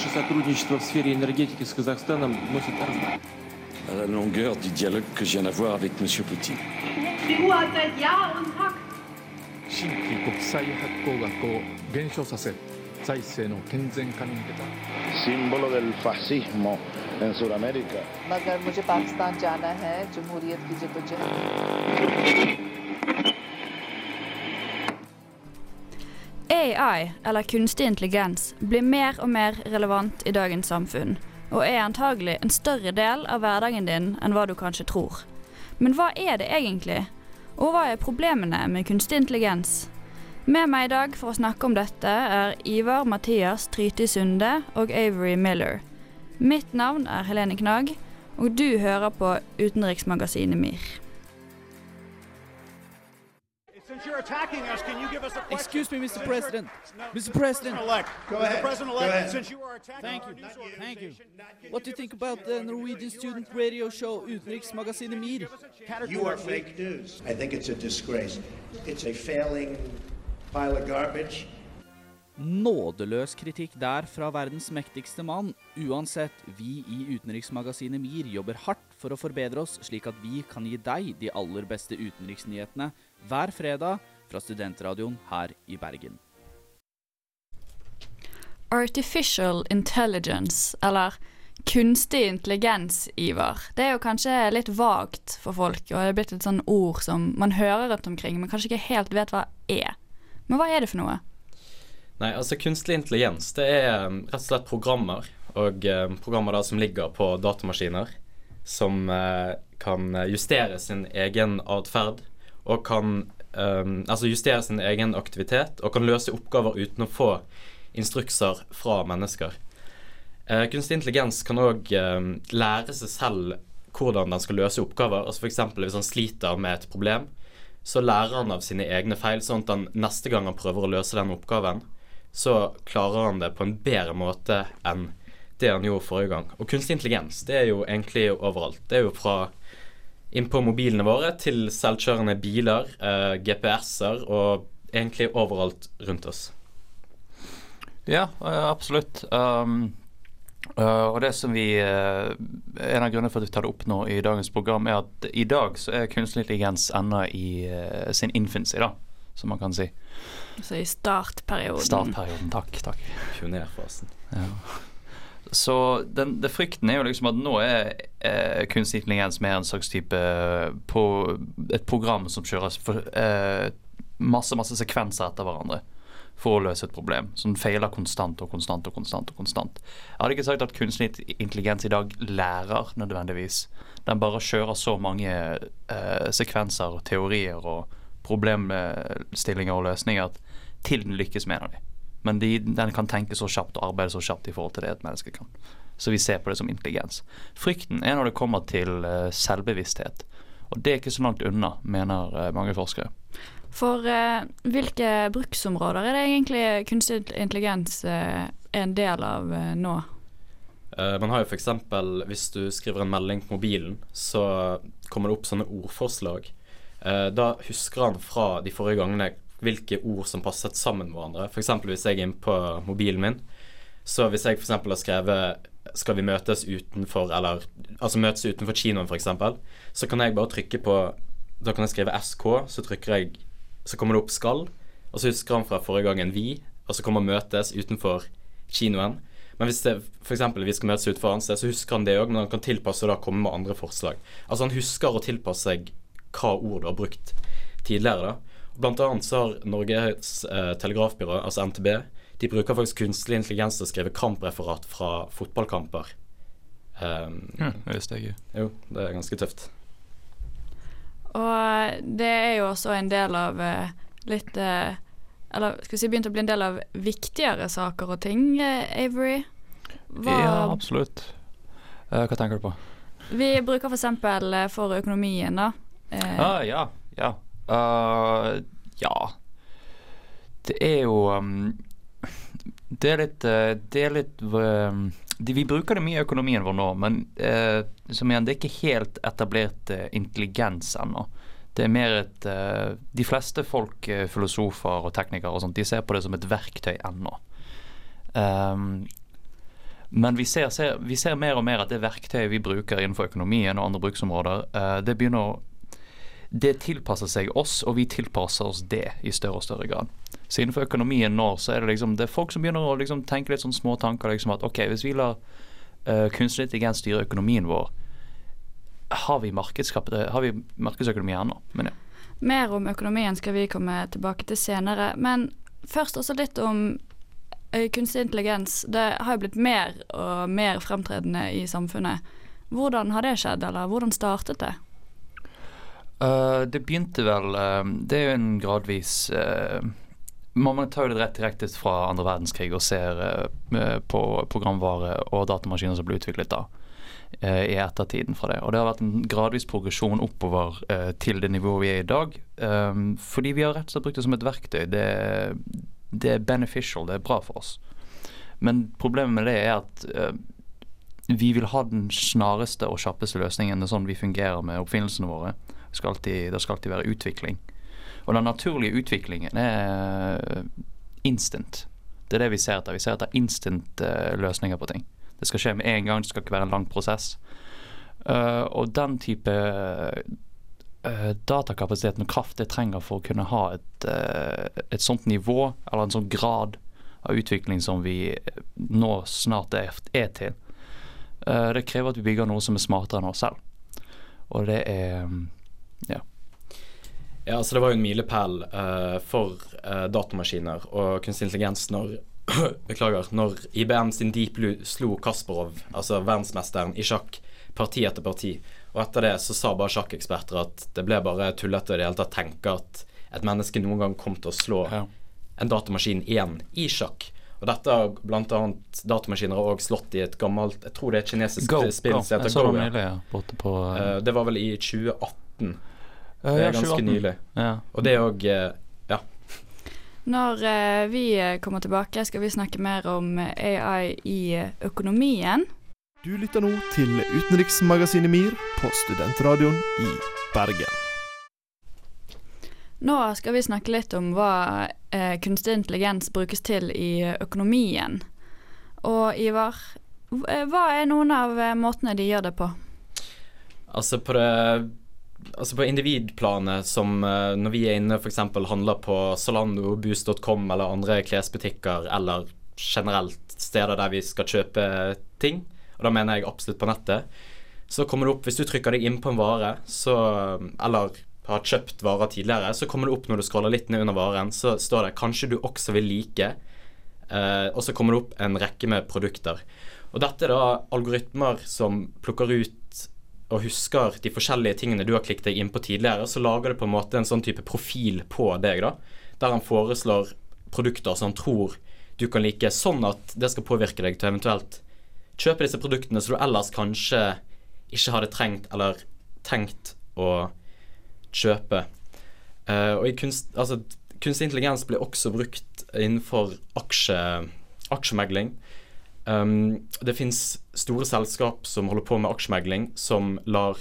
Наше сотрудничество в сфере энергетики с Казахстаном носит À la longueur du dialogue que je viens d'avoir avec M. Poutine. Die Uhr hat seit Jahr AI, eller kunstig intelligens, blir mer og mer relevant i dagens samfunn, og er antagelig en større del av hverdagen din enn hva du kanskje tror. Men hva er det egentlig? Og hva er problemene med kunstig intelligens? Med meg i dag for å snakke om dette er Ivar Mathias Tryti Sunde og Avery Miller. Mitt navn er Helene Knag, og du hører på utenriksmagasinet MIR. Excuse me, Mr. President. Mr. President. Elect. Go Mr. ahead. Go ahead. since you are attacking Thank our you. Thank you. What do you think about the Norwegian student radio show Utenriksmagasinet MIR? You are fake news. I think it's a disgrace. It's a failing pile of garbage. Nådeløs kritikk der fra verdens mektigste mann. Uansett, vi i Utenriksmagasinet MIR jobber hardt for å forbedre oss, slik at vi kan gi deg de aller beste utenriksnyhetene hver fredag fra studentradioen her i Bergen. Artificial intelligence, eller kunstig intelligens, Ivar. Det er jo kanskje litt vagt for folk, og det er blitt et sånn ord som man hører rundt omkring, men kanskje ikke helt vet hva er. Men hva er det for noe? Nei, altså kunstig intelligens det er um, rett og slett programmer, og eh, programmer da som ligger på datamaskiner, som eh, kan justere sin egen atferd, og kan um, altså justere sin egen aktivitet, og kan løse oppgaver uten å få instrukser fra mennesker. Uh, kunstig intelligens kan òg lære seg selv hvordan den skal løse oppgaver. altså F.eks. hvis han sliter med et problem, så lærer han av sine egne feil, sånn at han neste gang han prøver å løse den oppgaven, så klarer han det på en bedre måte enn det han gjorde forrige gang. Og kunstig intelligens det er jo egentlig overalt. Det er jo fra inn på mobilene våre til selvkjørende biler, eh, GPS-er og egentlig overalt rundt oss. Ja, eh, absolutt. Um, eh, og det som vi eh, En av grunnene for at vi tar det opp nå i dagens program, er at i dag så er kunstig intelligens ennå i sin infancy, da, som man kan si. Så i startperioden. Startperioden. Takk. takk. Pionerfasen. Ja. Så den, det frykten er jo liksom at nå er eh, kunstig intelligens mer en slags type eh, på et program som kjøres for eh, masse, masse sekvenser etter hverandre for å løse et problem. Som feiler konstant og konstant og konstant. og konstant. Jeg hadde ikke sagt at kunstig intelligens i dag lærer nødvendigvis. Den bare kjører så mange eh, sekvenser, teorier og problemstillinger og løsninger at til den lykkes med en av dem. Men de, den kan tenke så kjapt og arbeide så kjapt i forhold til det et menneske kan. Så vi ser på det som intelligens. Frykten er når det kommer til uh, selvbevissthet. Og det er ikke så langt unna, mener uh, mange forskere. For eh, hvilke bruksområder er det egentlig kunstig intelligens eh, er en del av eh, nå? Eh, man har jo f.eks. hvis du skriver en melding på mobilen, så kommer det opp sånne ordforslag. Eh, da husker han fra de forrige gangene hvilke ord som passet sammen med hverandre. F.eks. hvis jeg er inne på mobilen min. Så hvis jeg f.eks. har skrevet 'skal vi møtes utenfor', eller altså møtes utenfor kinoen f.eks., så kan jeg bare trykke på Da kan jeg skrive 'SK', så trykker jeg Så kommer det opp 'skal', og så husker han fra forrige gang en 'vi', og så kommer 'møtes utenfor kinoen'. Men hvis det f.eks. vi skal møtes utenfor annet sted, så husker han det òg, men han kan tilpasse og da komme med andre forslag. Altså han husker å tilpasse seg hva ord du har brukt tidligere. da Blant annet så har Norges eh, Telegrafbyrå, altså NTB, de bruker faktisk kunstig intelligens til å skrive kampreferat fra fotballkamper. Um, Ja, det visste jeg ikke. Jo, det er ganske tøft. Og det er jo også en del av eh, litt eh, Eller skal vi si begynt å bli en del av viktigere saker og ting, eh, Avery. Hva, Ja, absolutt. Eh, hva tenker du på? Vi bruker f.eks. For, for økonomien, da. Eh, Ah, ja. Ja. Uh, ja. Det er jo um, Det er litt uh, Det er litt um, de, Vi bruker det mye i økonomien vår nå, men uh, som igjen, det er ikke helt etablert uh, intelligens ennå. Det er mer et De fleste folk, filosofer og teknikere og sånt, de ser på det som et verktøy ennå. Um, Men vi ser, ser, vi ser mer og mer at det verktøyet vi bruker innenfor økonomien og andre bruksområder, eh, det begynner å Det tilpasser seg oss, og vi tilpasser oss det i større og større grad. Så innenfor økonomien nå så er det liksom Det er folk som begynner å liksom tenke litt sånn små tanker. liksom At OK, hvis vi lar uh, kunstig intelligens styre økonomien vår, har vi, har vi markedsøkonomi ennå? Men ja. Mer om økonomien skal vi komme tilbake til senere. Men først også litt om eh, kunstig intelligens. Det har jo blitt mer og mer fremtredende i samfunnet. Hvordan har det skjedd, eller hvordan startet det? Uh, det begynte vel uh, Det er jo en gradvis uh, Man tar jo det rett direkte fra andre verdenskrig og ser på programvare og datamaskiner som ble utviklet da. I ettertiden fra det. Og det har vært en gradvis progresjon oppover til det nivået vi er i dag. Um, fordi vi har rett og slett brukt det som et verktøy. Det, det er beneficial, det er bra for oss. Men problemet med det er at vi vil ha den snareste og kjappeste løsningen. Det er sånn vi fungerer med oppfinnelsene våre. Skal alltid, det skal alltid være utvikling. Og den naturlige utviklingen er instant. Det er det vi ser etter. Vi ser etter instant uh, løsninger på ting. Det skal skje med en gang, det skal ikke være en lang prosess. Uh, og den type uh, datakapasiteten og kraft det trenger for å kunne ha et, et sånt nivå, eller en sånn grad av utvikling som vi nå snart er, er til, det krever at vi bygger noe som er smartere enn oss selv. Og det er ja. Ja, altså Det var jo en milepæl uh, for uh, datamaskiner og kunstig intelligens når Beklager. Når IBM sin Deep Blue slo Kasparov, altså verdensmesteren, i sjakk parti etter parti. Og etter det så sa bare sjakkeksperter at det ble bare tullete i det hele tatt tenke at et menneske noen gang kom til å slå ja. en datamaskin igjen i sjakk. Og dette har bl.a. datamaskiner har også slått i et gammelt Jeg tror det er et kinesisk Go, spill som heter Go. Nylig, ja. på, uh, det var vel i 2018. Det er ganske nylig. Ja. Og det òg Ja. Når eh, vi kommer tilbake, skal vi snakke mer om AI i økonomien. Du lytter nå til utenriksmagasinet MIR på studentradioen i Bergen. Nå skal vi snakke litt om hva eh, kunstig intelligens brukes til i økonomien. Og Ivar, hva er noen av måtene de gjør det på? Altså på det altså på individplanet, som uh, når vi er inne f.eks. handler på Zalando, Boost.com eller andre klesbutikker, eller generelt steder der vi skal kjøpe ting, og da mener jeg absolutt på nettet, så kommer det opp Hvis du trykker deg inn på en vare, så Eller har kjøpt varer tidligere, så kommer det opp når du scroller litt ned under varen, så står det 'kanskje du også vil like', uh, og så kommer det opp en rekke med produkter. Og dette er da algoritmer som plukker ut og husker de forskjellige tingene du har klikket deg inn på tidligere, så lager det på en måte en sånn type profil på deg, da. Der han foreslår produkter som han tror du kan like, sånn at det skal påvirke deg til eventuelt kjøpe disse produktene som du ellers kanskje ikke hadde trengt eller tenkt å kjøpe. Uh, og kunst, altså, kunstig intelligens blir også brukt innenfor aksje, aksjemegling. Um, det fins store selskap som holder på med aksjemegling, som lar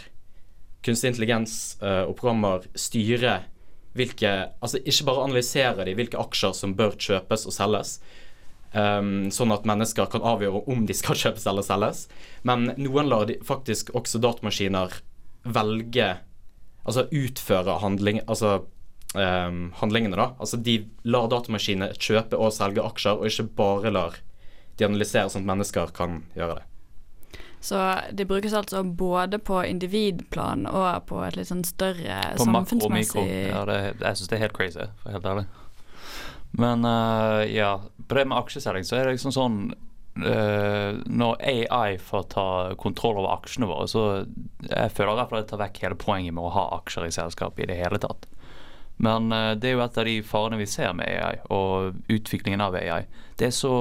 kunstig intelligens uh, og programmer styre hvilke Altså ikke bare analysere de hvilke aksjer som bør kjøpes og selges, um, sånn at mennesker kan avgjøre om de skal kjøpes eller selges, men noen lar de faktisk også datamaskiner velge Altså utføre handling, altså, um, handlingene, da. Altså de lar datamaskiner kjøpe og selge aksjer, og ikke bare lar de analyserer sånn at mennesker kan gjøre det. Så det brukes altså både på individplan og på et litt sånn større på samfunnsmessig På makro, mikro. Ja, det, jeg syns det er helt crazy, for helt ærlig. Men uh, ja, på det med aksjeselging så er det liksom sånn uh, Når AI får ta kontroll over aksjene våre, så jeg føler i hvert fall det tar vekk hele poenget med å ha aksjer i selskapet i det hele tatt. Men uh, det er jo et av de farene vi ser med AI, og utviklingen av AI. Det er så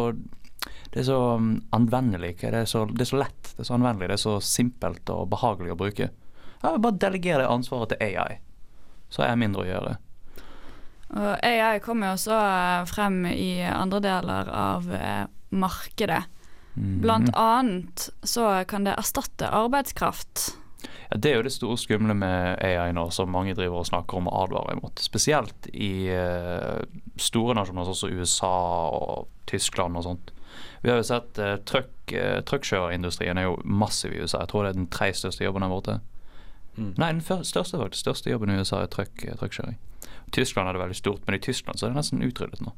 det er så um, anvendelig. Det er så, det er så, lett, det er så anvendelig, det er så simpelt og behagelig å bruke. Ja, bare delegere ansvaret til AI, så er mindre å gjøre. Og AI kommer jo også eh, frem i andre deler av eh, markedet. Mm. Blant annet så kan det erstatte arbeidskraft. Ja, Det er jo det store skumle med AI nå, som mange driver og snakker om og advarer imot. Spesielt i uh, store nasjoner som USA og Tyskland og sånt Vi har jo sett uh, truck, uh, truckkjørerindustrien er jo massiv i USA. Jeg tror det er den tredje største jobben der borte. Mm. Nei, den største faktisk. Største jobben i USA er uh, truckkjøring. Tyskland er det veldig stort, men i Tyskland så er det nesten utryddet nå.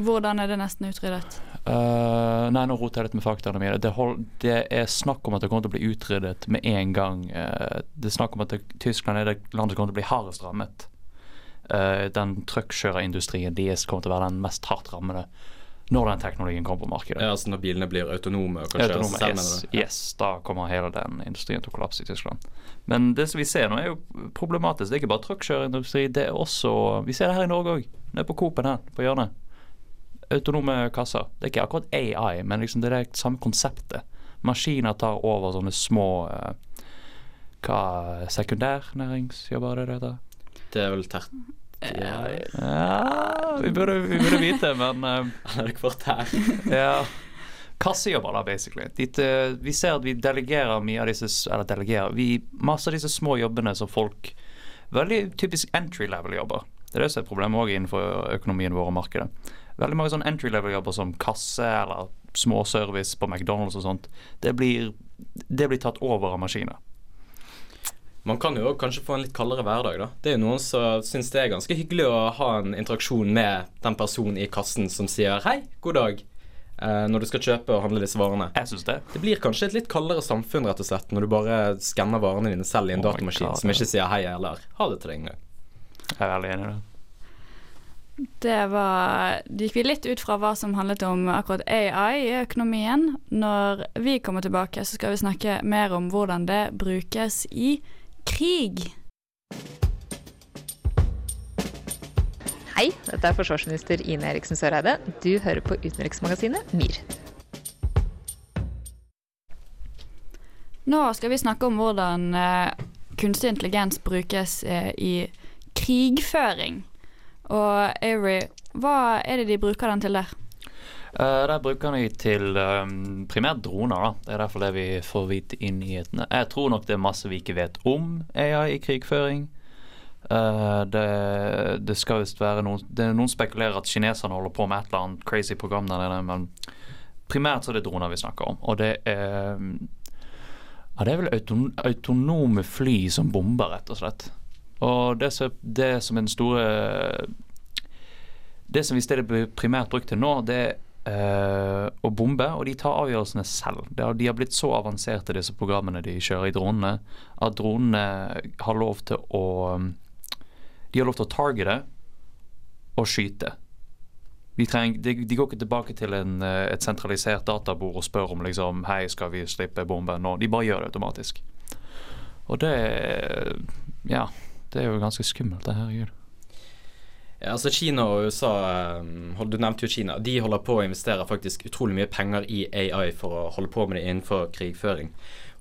Hvordan er det nesten utryddet? Uh, nei, nå roter jeg litt med faktaene mine. Det, hold, det er snakk om at det kommer til å bli utryddet med en gang. Uh, det er snakk om at det, Tyskland er det landet som kommer til å bli hardest rammet. Uh, den truckkjørerindustrien deres kommer til å være den mest hardt rammede når den teknologien kommer på markedet. Ja, altså når bilene blir autonome og kanskje Autonome, selv, yes, yes, da kommer hele den industrien til å kollapse i Tyskland. Men det som vi ser nå, er jo problematisk. Det er ikke bare truckkjørerindustri, det er også Vi ser det her i Norge òg. Nede på Coop-en her, på hjørnet. Autonome kasser. Det er ikke akkurat AI, men liksom det er det samme konseptet. Maskiner tar over sånne små eh, Hva Sekundærnæringsjobber, er det det heter? Det er vel tert... Ja, vi burde, vi burde vite, men uh, Han er kvart her. ja. Kassejobber, da, basically. Dit, uh, vi ser at vi delegerer mye av disse Eller delegerer vi, Masse av disse små jobbene som folk Veldig typisk entry level-jobber. Det er det som er problemet òg innenfor økonomien vår og markedet. Veldig mange sånn entry level-jobber som kasse eller småservice på McDonald's og sånt, det blir, det blir tatt over av maskiner. Man kan jo kanskje få en litt kaldere hverdag, da. Det er jo noen som syns det er ganske hyggelig å ha en interaksjon med den personen i kassen som sier 'hei, god dag', eh, når du skal kjøpe og handle disse varene. Jeg synes det. Det blir kanskje et litt kaldere samfunn, rett og slett, når du bare skanner varene dine selv i en Oh datamaskin God, som ikke sier 'hei' eller 'ha det' til deg engang. Jeg er veldig enig i det. Det var Det gikk vi litt ut fra hva som handlet om akkurat AI i økonomien. Når vi kommer tilbake, så skal vi snakke mer om hvordan det brukes i krig. Hei, dette er forsvarsminister Ine Eriksen Søreide. Du hører på utenriksmagasinet MIR. Nå skal vi snakke om hvordan eh, kunstig intelligens brukes eh, i krigføring. Og Avery, hva er det de bruker den til der? Uh, der bruker de til um, primært droner. da. Det er derfor det vi får vite i nyhetene. Jeg tror nok det er masse vi ikke vet om AI i krigføring. Uh, det, det skal visst være noen det er Noen spekulerer at kineserne holder på med et eller annet crazy program der nede, men primært så er det droner vi snakker om. Og det er ja, det er vel auton autonome fly som bomber, rett og slett. Og det som, det som er den store Det som i stedet primært brukt til nå, det er eh, bombe, og de tar avgjørelsene selv. De har blitt så avanserte, disse programmene de kjører i dronene, at dronene har lov til å De har lov til å targete og skyte. De, treng, de, de går ikke tilbake til en, eh, et sentralisert databord og spør om liksom Hei, skal vi slippe bomben nå? De bare gjør det automatisk. Og det Ja. Det er jo ganske skummelt, det. Herregud. Ja, altså Kina og USA, um, du nevnte jo Kina, de holder på å investere faktisk utrolig mye penger i AI for å holde på med det innenfor krigføring.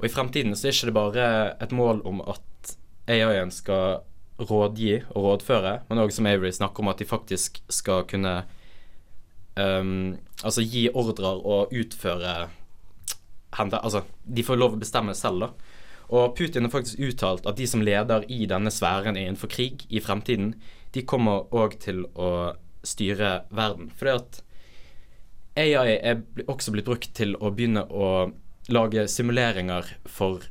Og i fremtiden så er ikke det bare et mål om at AI-en skal rådgi og rådføre, men òg som Avery snakker om at de faktisk skal kunne um, altså gi ordrer og utføre hende, Altså, de får lov å bestemme selv, da. Og Putin har faktisk uttalt at de som leder i denne sfæren innenfor krig i fremtiden, de kommer òg til å styre verden. Fordi at AI er også blitt brukt til å begynne å lage simuleringer for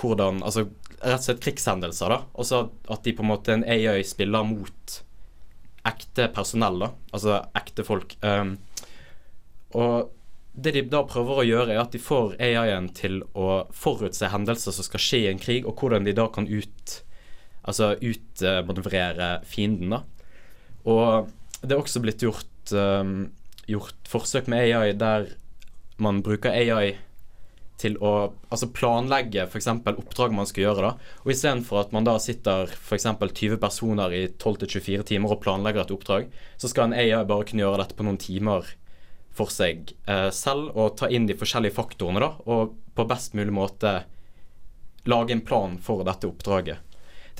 hvordan Altså rett og slett krigshendelser, da. Også at de på en måte en AI spiller mot ekte personell, da. Altså ekte folk. Um, og det de da prøver å gjøre, er at de får AI-en til å forutse hendelser som skal skje i en krig, og hvordan de da kan ut Altså utmanøvrere fienden, da. Og det er også blitt gjort, um, gjort forsøk med AI der man bruker AI til å altså planlegge f.eks. oppdrag man skal gjøre. da Og Istedenfor at man da sitter f.eks. 20 personer i 12-24 timer og planlegger et oppdrag, så skal en AI bare kunne gjøre dette på noen timer for seg eh, selv og ta inn de forskjellige faktorene da og på best mulig måte lage en plan for dette oppdraget.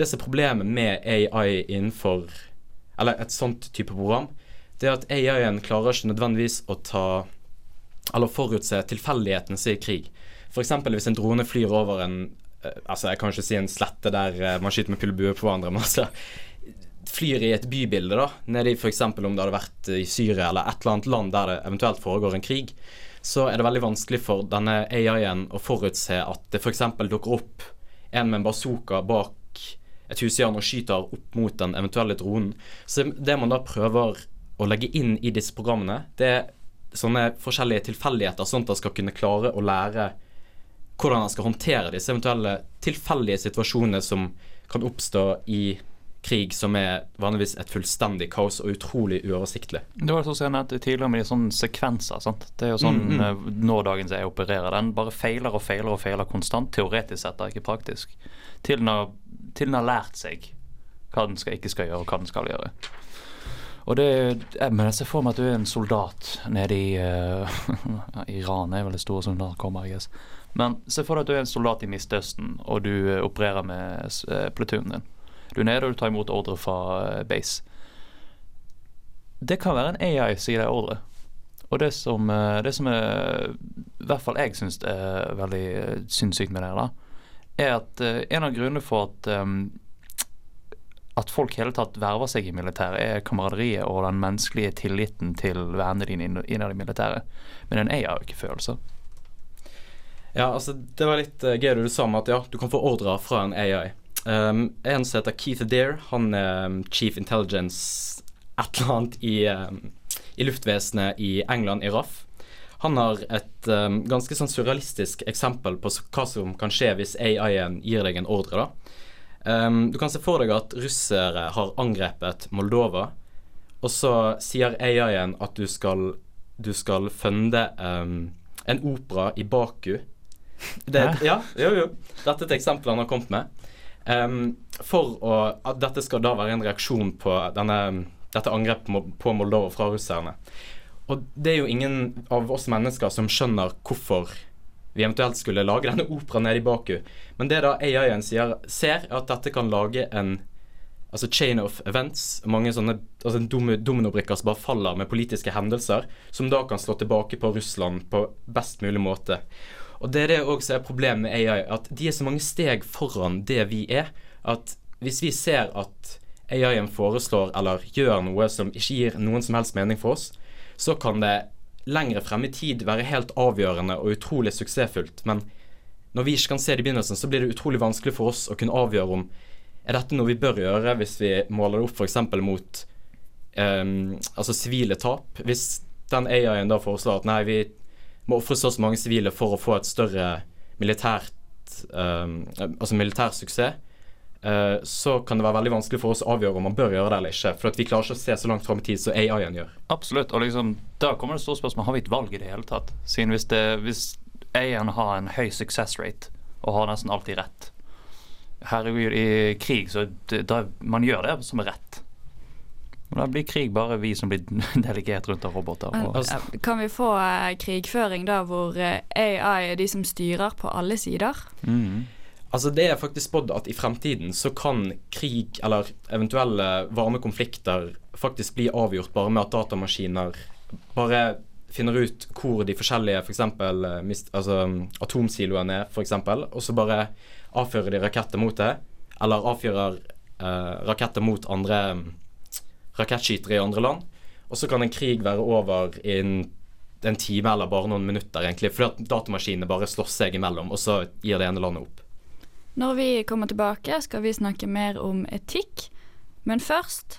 Det som er problemet med AI innenfor Eller et sånt type program, det er at AI-en klarer ikke nødvendigvis å ta Eller forutse tilfeldighetene som er i krig. F.eks. hvis en drone flyr over en eh, Altså, jeg kan ikke si en slette der eh, man skyter med pil på hverandre, men altså flyr i et bybilde, da, nede i f.eks. om det hadde vært i Syria eller et eller annet land der det eventuelt foregår en krig, så er det veldig vanskelig for denne AI-en å forutse at det f.eks. dukker opp en med en bazooka bak et husjern og skyter opp mot den eventuelle dronen. Så det man da prøver å legge inn i disse programmene, det er sånne forskjellige tilfeldigheter, sånn at man skal kunne klare å lære hvordan man skal håndtere disse eventuelle tilfeldige situasjonene som kan oppstå i krig, som er vanligvis et fullstendig kaos og utrolig uoversiktlig. Det var sånn som nevnte tidligere med de sånne sekvenser. sant? Det er jo sånn Mm, mm. eh, nå dagens jeg opererer. Den bare feiler og feiler og feiler konstant. Teoretisk sett, da, ikke praktisk. Til har, til den har lært seg hva den skal, ikke skal gjøre, og hva den skal gjøre. Og det, jeg, men jeg ser for meg at du er en soldat nede i uh, Iran er vel det store som der kommer, jeg. Men se for deg at du er en soldat i Midtøsten, og du uh, opererer med uh, plutoonen din. Du er nede og du tar imot ordre fra uh, base. Det kan være en AI som gir deg ordre. Og det som, eh, det som er, i hvert fall jeg syns er veldig eh, sinnssykt med det, da, er at eh, en av grunnene for at um, at folk hele tatt verver seg i militæret, er kameraderiet og den menneskelige tilliten til vennene dine innad i militæret. Men en AI har jo ikke følelser. Ja, altså Det var litt uh, gøy det du sa om at ja, du kan få ordrer fra en AI. Um, en som heter Keith Adair, han er um, chief intelligence et eller annet i, um, i luftvesenet i England, i RAF. Han har et um, ganske sånn surrealistisk eksempel på hva som kan skje hvis AI-en gir deg en ordre. Um, du kan se for deg at russere har angrepet Moldova, og så sier AI-en at du skal, du skal funde um, en opera i Baku. Det, ja, jo, jo. Dette er et eksempel han har kommet med. Um, for å, at dette skal da være en reaksjon på denne, dette angrepet på Moldova fra russerne. Og det er jo ingen av oss mennesker som skjønner hvorfor vi eventuelt skulle lage denne operaen nede i Baku. Men det da AI-en sier, ser, er at dette kan lage en altså chain of events. Mange sånne altså dom- dominobrikker som bare faller med politiske hendelser, som da kan slå tilbake på Russland på best mulig måte. Og det er det også er problemet med AI, at de er så mange steg foran det vi er, at hvis vi ser at AI-en foreslår eller gjør noe som ikke gir noen som helst mening for oss, så kan det lengre frem i tid være helt avgjørende og utrolig suksessfullt. Men når vi ikke kan se det i begynnelsen, så blir det utrolig vanskelig for oss å kunne avgjøre om er dette noe vi bør gjøre hvis vi måler det opp f.eks. mot um, altså sivile tap. Hvis den AI-en da foreslår at nei, vi må ofre så mange sivile for å få et større militært um, altså militær suksess, så kan det være veldig vanskelig for oss å avgjøre om man bør gjøre det eller ikke. For at vi klarer ikke å se så langt fram i tid som AI-en gjør. Absolutt. Og liksom, da kommer det store spørsmål Har vi et valg i det hele tatt. Siden hvis, det, hvis AI-en har en høy success rate og har nesten alltid rett Herregud, i krig så det, da, Man gjør det som er rett. Og Da blir krig bare vi som blir delegert rundt av roboter. Og, Eh, Kan vi få eh, krigføring da hvor eh, AI er de som styrer på alle sider? Mhm. Altså Det er faktisk spådd at i fremtiden så kan krig eller eventuelle varme konflikter faktisk bli avgjort bare med at datamaskiner bare finner ut hvor de forskjellige for eksempel, eh, mist, altså, atomsiloene er, f.eks., og så bare avfører de raketter mot det. Eller avfyrer eh, raketter mot andre mm, rakettskytere i andre land. Og så kan en krig være over innen en time eller bare noen minutter, egentlig. Fordi at datamaskinene bare slåss seg imellom, og så gir det ene landet opp. Når vi kommer tilbake, skal vi snakke mer om etikk. Men først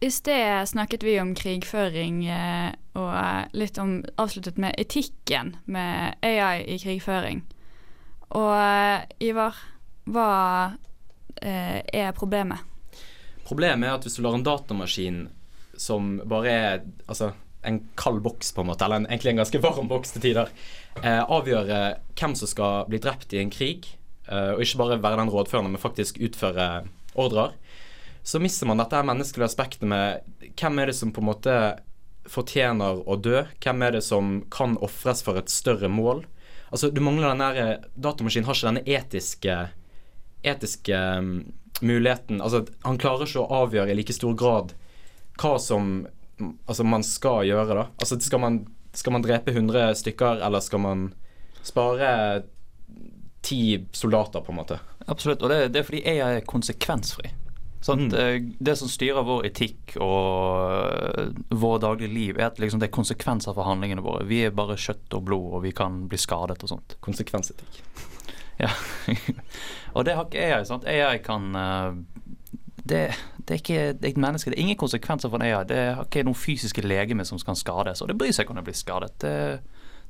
I sted snakket vi om krigføring eh, og litt om avsluttet med etikken med AI i krigføring. Og eh, Ivar, hva eh, er problemet? Problemet er at hvis du lar en datamaskin som bare er altså, en kald boks, på en måte, eller en, egentlig en ganske varm boks til tider, eh, avgjøre hvem som skal bli drept i en krig, eh, og ikke bare være den rådførende, men faktisk utføre ordrer, så mister man dette menneskelige aspektet med hvem er det som på en måte fortjener å dø? Hvem er det som kan ofres for et større mål? Altså, du mangler den der Datamaskinen har ikke denne etiske etiske um, muligheten Altså, han klarer ikke å avgjøre i like stor grad hva som altså, man skal gjøre, da. Altså, skal man, skal man drepe 100 stykker, eller skal man spare ti soldater, på en måte? Absolutt, og det, det er fordi jeg er konsekvensfri. Sånn, Det som styrer vår etikk og vår våre daglige liv, er at liksom, det er konsekvenser for handlingene våre. Vi er bare kjøtt og blod, og vi kan bli skadet og sånt. Konsekvensetikk. Ja. og det har ikke AI. sant? AI kan øh, det, det, er ikke det er et menneske. Det er ingen konsekvenser for en AI. Det har ikke noen fysiske legeme som kan skades. Og det bryr seg ikke om det blir skadet. Det,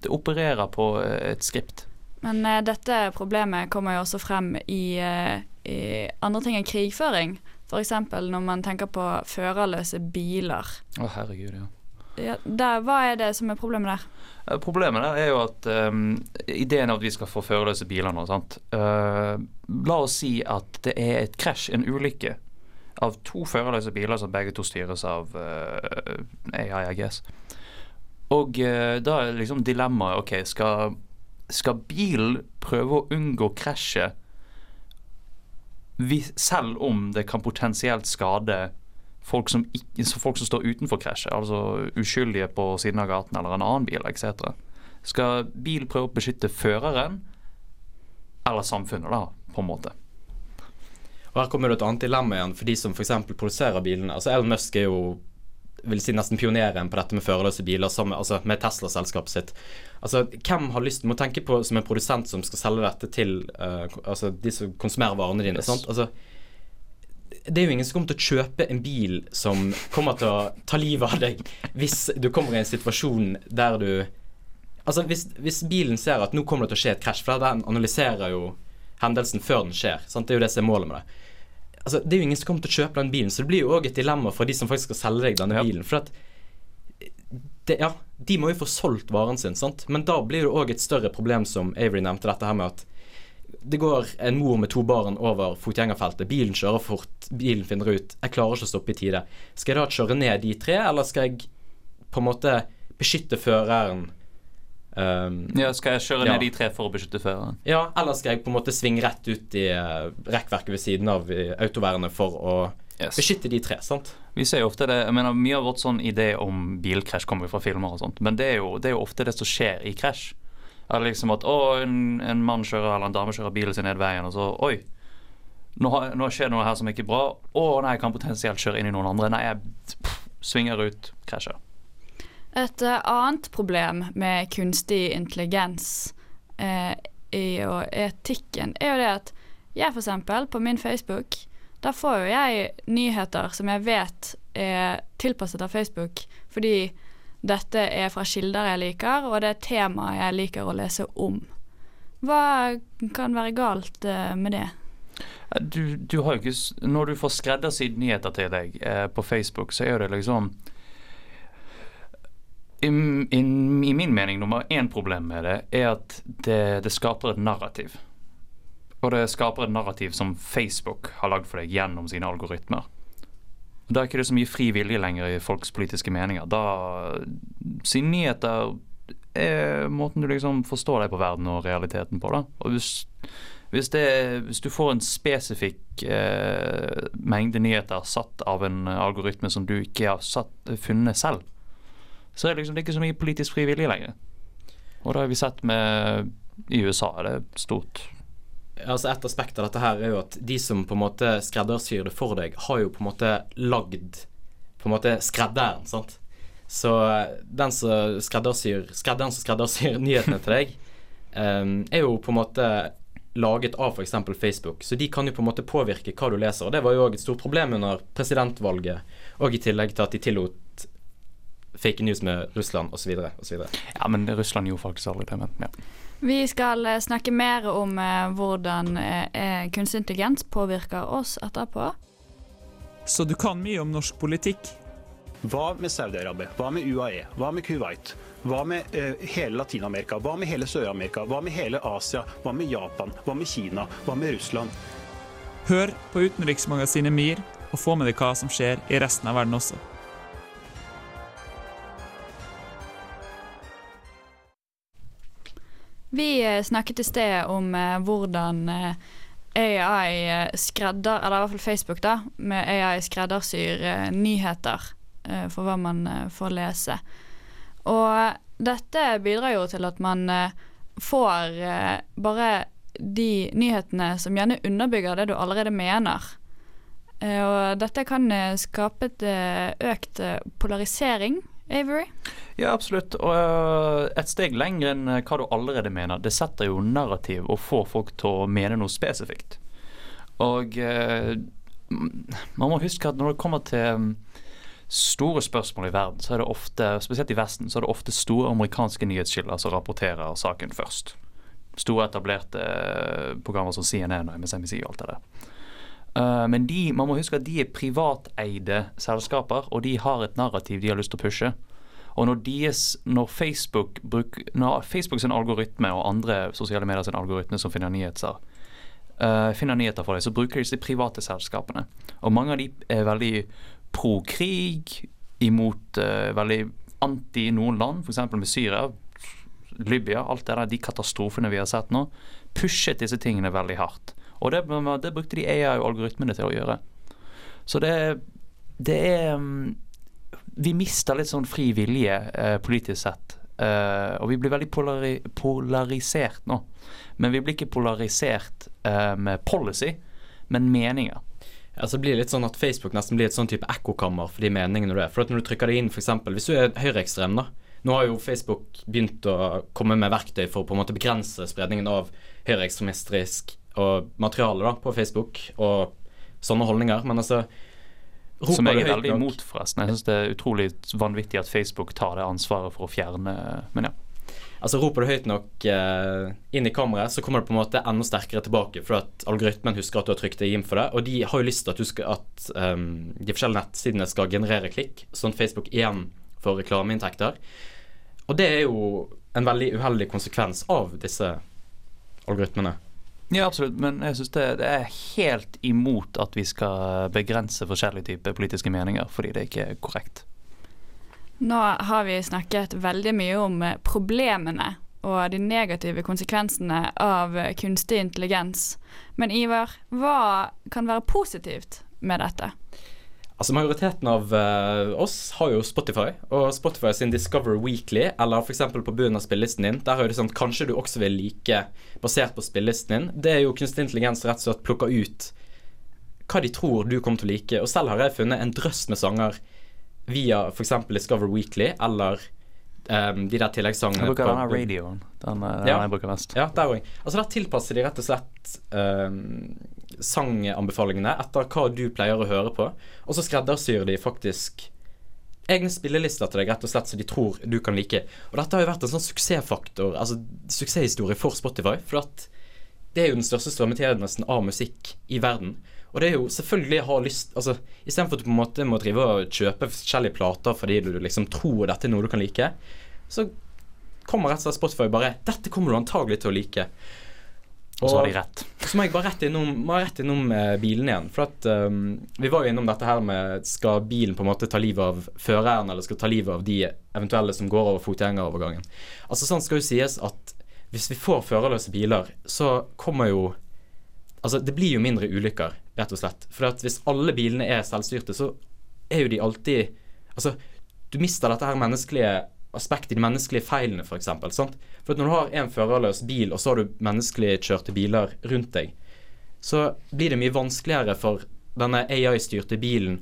det opererer på et skript. Men uh, dette problemet kommer jo også frem i, uh, i andre ting enn krigføring. F.eks. når man tenker på førerløse biler. Å, herregud, ja. ja der, hva er det som er problemet der? Uh, problemet der er jo at um, ideen er at vi skal få førerløse biler nå, sant. Uh, la oss si at det er et krasj, en ulykke, av to førerløse biler som begge to styres av uh, AI, I guess. Og da er liksom dilemmaet OK, skal, skal bilen prøve å unngå krasjet selv om det kan potensielt skade folk som, ikke, folk som står utenfor krasjet, altså uskyldige på siden av gaten eller en annen bil etc. Skal bil prøve å beskytte føreren eller samfunnet, da, på en måte? Og Her kommer det et annet dilemma igjen for de som f.eks. produserer bilene. Altså Elon Musk er jo vil si nesten pioneren på dette med førerløse biler sammen, altså med Tesla-selskapet sitt. Altså, Hvem har lyst må tenke på som en produsent som skal selge dette til uh, altså de som konsumerer varene dine. Yes. sant? Altså, det er jo ingen som kommer til å kjøpe en bil som kommer til å ta livet av deg hvis du kommer i en situasjon der du Altså Hvis, hvis bilen ser at nå kommer det til å skje et krasj, for den analyserer jo hendelsen før den skjer. Sant? Det er jo det som er målet med det altså, Det er jo ingen som kommer til å kjøpe den bilen, så det blir jo òg et dilemma for de som faktisk skal selge deg denne ja. bilen. For at det, ja, de må jo få solgt varen sin, sant? men da blir det òg et større problem, som Avery nevnte, dette her med at det går en mor med to barn over fotgjengerfeltet. Bilen kjører fort, bilen finner ut Jeg klarer ikke å stoppe i tide. Skal jeg da kjøre ned de tre, eller skal jeg på en måte beskytte føreren Um, ja, Skal jeg kjøre ja. ned de tre for å beskytte føreren? Ja, eller skal jeg på en måte svinge rett ut i uh, rekkverket ved siden av uh, autovernet for å yes. beskytte de tre? sant? Vi ser jo ofte det, jeg mener Mye av vårt sånn idé om bilkrasj kommer jo fra filmer og sånt, men det er, jo, det er jo ofte det som skjer i krasj. Er liksom at å, en, en, mann kjører eller en dame kjører bilen sin ned veien, og så oi. Nå, nå skjer det noe her som ikke er bra. Å nei, jeg kan potensielt kjøre inn i noen andre. Nei, jeg pff, svinger ut, krasjer. Et uh, annet problem med kunstig intelligens eh, i, og etikken er jo det at jeg f.eks. på min Facebook da får jo jeg nyheter som jeg vet er tilpasset av Facebook, fordi dette er fra kilder jeg liker, og det er temaer jeg liker å lese om. Hva kan være galt eh, med det? Du, du, har jo ikke Når du får skreddersydd nyheter til deg eh, på Facebook, så er det liksom i, i, min mening nummer én problem med det er at det, det, skaper et narrativ. Og det skaper et narrativ som Facebook har lagd for deg gjennom sine algoritmer. Og Da er ikke det så mye fri vilje lenger i folks politiske meninger. Da Sine nyheter er måten du liksom forstår deg på verden og realiteten på. da. Og hvis, hvis, det, hvis du får en spesifikk eh, mengde nyheter satt av en algoritme som du ikke har satt, funnet selv, så er det liksom det ikke så mye politisk frivillig lenger. Og det har vi sett med i USA. Det er stort. Altså Et aspekt av dette her er jo at de som på en måte skreddersyr det for deg, har jo på en måte lagd på en måte skredderen. sant? Så den som skreddersyr skredderen som skreddersyr nyhetene til deg, um, er jo på en måte laget av f.eks. Facebook. Så de kan jo på en måte påvirke hva du leser. Og Det var jo òg et stort problem under presidentvalget, og i tillegg til at de tillot fake news med Russland osv. Ja, men Russland gjorde faktisk aldri det. Men, ja. Vi skal eh, snakke mer om eh, hvordan eh, kunstig intelligens påvirker oss etterpå. Så du kan mye om norsk politikk? Hva med Saudi-Arabia? Hva med UAE? Hva med Kuwait? Hva med eh, hele Latin-Amerika? Hva med hele Sør-Amerika? Hva med hele Asia? Hva med Japan? Hva med Kina? Hva med Russland? Hør på utenriksmagasinet MIR, og få med deg hva som skjer i resten av verden også. Vi eh, snakket i sted om eh, hvordan eh, AI skredder, eller i hvert fall Facebook, da, med AI skreddersyr nyheter for hva man får lese. Og dette bidrar jo til at man får bare de nyhetene som gjerne underbygger det du allerede mener. Og dette kan skape et økt polarisering. Avery? Ja, absolutt. Og et steg lenger enn øh, hva du allerede mener. Det setter jo narrativ og får folk til å mene noe spesifikt. Og øh, man må huske at når det kommer til mm, store spørsmål i verden, så er det ofte, spesielt i Vesten, så er det ofte store amerikanske nyhetskilder som rapporterer saken først. Store etablerte øh, programmer som CNN og MSNBC og alt det der. Uh, men de, man må huske at de er privateide selskaper, og de har et narrativ de har lyst til å pushe. Og når, deres, når Facebook bruk, når Facebook sin algoritme og andre sosiale medier sin algoritme som finner nyheter, uh, finner nyheter for deg, så bruker de disse private selskapene. Og mange av de er veldig pro krig, imot uh, veldig anti noen land, f.eks. med Syria, Libya, alt det der, de katastrofene vi har sett nå, pushet disse tingene veldig hardt. Og det, det brukte de AI og algoritmene til å gjøre. Så det, det er mm, Vi mister litt sånn fri vilje eh, politisk sett. Eh, og vi blir veldig polari polarisert nå. Men vi blir ikke polarisert eh, med policy, men meninger. Ja, så blir det litt sånn at Facebook nesten blir et sånn type ekkokammer for de meningene du er. For at når du trykker det inn, f.eks. hvis du er høyreekstrem, da. Nå har jo Facebook begynt å komme med verktøy for å på en måte begrense spredningen av høyreekstremistisk og materiale da, på Facebook og sånne holdninger. Men altså Som jeg er veldig imot, forresten. Jeg syns det er utrolig vanvittig at Facebook tar det ansvaret for å fjerne Men ja. Altså Roper du høyt nok eh, inn i kameraet, så kommer det på en måte enda sterkere tilbake. For at algoritmen husker at du har trykt deg inn for det. Og de har jo lyst til at, skal, at um, de forskjellige nettsidene skal generere klikk, sånn at Facebook igjen får reklameinntekter. Og det er jo en veldig uheldig konsekvens av disse algoritmene. Ja, absolutt, men jeg syns det, det, er helt imot at vi skal begrense forskjellige typer politiske meninger, fordi det ikke er korrekt. Nå har vi snakket veldig mye om problemene og de negative konsekvensene av kunstig intelligens. Men Ivar, hva kan være positivt med dette? Altså Majoriteten av uh, oss har jo Spotify, og Spotify sin Discover Weekly, eller f.eks. på bunnen av spillelisten din, der er det sånn at kanskje du også vil like, basert på spillelisten din. Det er jo kunstig intelligens rett og slett plukker ut hva de tror du kommer til å like. Og selv har jeg funnet en drøss med sanger via f.eks. Discover Weekly, eller um, de der tilleggssangene. Jeg bruker denne radioen. Den, den ja. jeg bruker mest. Ja, der òg. Altså der tilpasser de rett og slett um, sanganbefalingene etter hva du pleier å høre på. Og så skreddersyr de faktisk egne spillelister til deg, rett og slett, så de tror du kan like. Og dette har jo vært en sånn suksessfaktor, altså suksesshistorie for Spotify. For at det er jo den største strømmetjenesten av musikk i verden. Og det er jo selvfølgelig å ha lyst Altså Istedenfor at du på en måte må drive og kjøpe forskjellige plater fordi du liksom tror dette er noe du kan like, så kommer rett og slett Spotify bare 'Dette kommer du antagelig til å like'. Og så har de rett. Så må jeg bare rett innom, rett innom uh, bilen igjen. For at um, Vi var jo innom dette her med Skal bilen på en måte ta livet av føreren, eller skal ta livet av de eventuelle som går over fotgjengerovergangen. Altså Sånn skal jo sies at hvis vi får førerløse biler, så kommer jo Altså Det blir jo mindre ulykker, rett og slett. For at hvis alle bilene er selvstyrte, så er jo de alltid Altså Du mister dette her menneskelige aspekt i de menneskelige feilene, f.eks. For at når du har en førerløs bil, og så har du menneskeligkjørte biler rundt deg, så blir det mye vanskeligere for denne AI-styrte bilen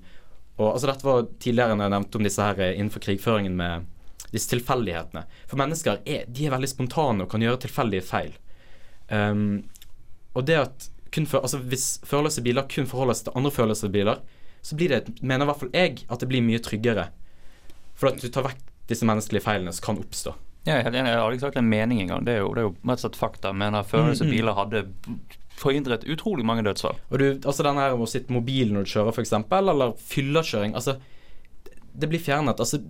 og altså Dette var tidligere når jeg nevnte om disse her innenfor krigføringen med disse tilfeldighetene. For mennesker er, de er veldig spontane og kan gjøre tilfeldige feil. Um, og det at for, altså Hvis førerløse biler kun forholder seg til andre førerløse biler, så blir det, mener i hvert fall jeg, at det blir mye tryggere. For at du tar vekk disse menneskelige feilene som kan oppstå. Ja, jeg, jeg har ikke sagt en mening engang. Det er jo, det er jo rett og slett fakta. Men førerløse Mm, mm. biler hadde forhindret utrolig mange dødsfall. Og du, altså den her med å sitte mobil når du kjører, f.eks., eller fyllekjøring altså, Det blir fjernet. Altså,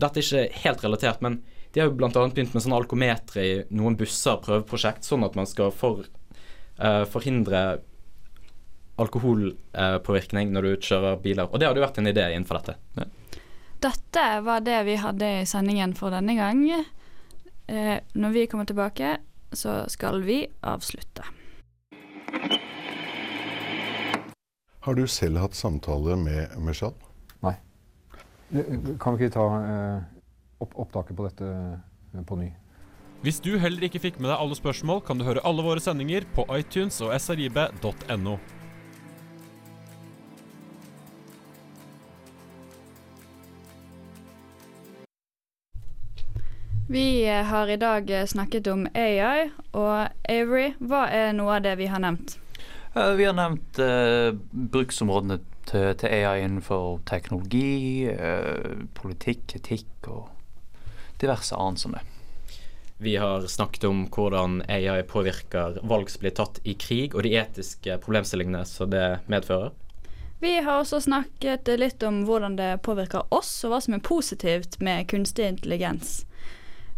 dette er ikke helt relatert, men de har jo bl.a. begynt med sånne alkometre i noen busser, prøveprosjekt, sånn at man skal for, uh, forhindre alkoholpåvirkning når du kjører biler. Og det hadde jo vært en idé innenfor dette. Dette var det vi hadde i sendingen for denne gang. Eh, når vi kommer tilbake, så skal vi avslutte. Har du selv hatt samtale med Meshal? Nei. Kan vi ikke ta eh, opp opptaket på dette eh, på ny? Hvis du heller ikke fikk med deg alle spørsmål, kan du høre alle våre sendinger på iTunes og srib.no. Vi eh, har i dag eh, snakket om AI, og Avery, hva er noe av det vi har nevnt? Vi har nevnt uh, bruksområdene til, til AI innenfor teknologi, uh, politikk, etikk og diverse annet som det. Vi har snakket om hvordan AI påvirker valg som blir tatt i krig, og de etiske problemstillingene som det medfører. Vi har også snakket litt om hvordan det påvirker oss, og hva som er positivt med kunstig intelligens.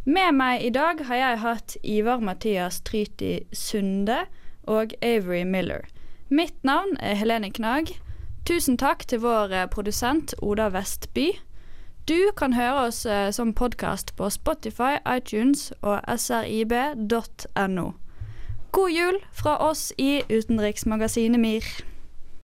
Med meg i dag har jeg hatt Ivar Mathias Tryti Sunde og Avery Miller. Mitt navn er Helene Knag. Tusen takk til vår produsent Oda Vestby. Du kan høre oss eh, som podkast på Spotify, iTunes og srib.no. God jul fra oss i Utenriksmagasinet MIR.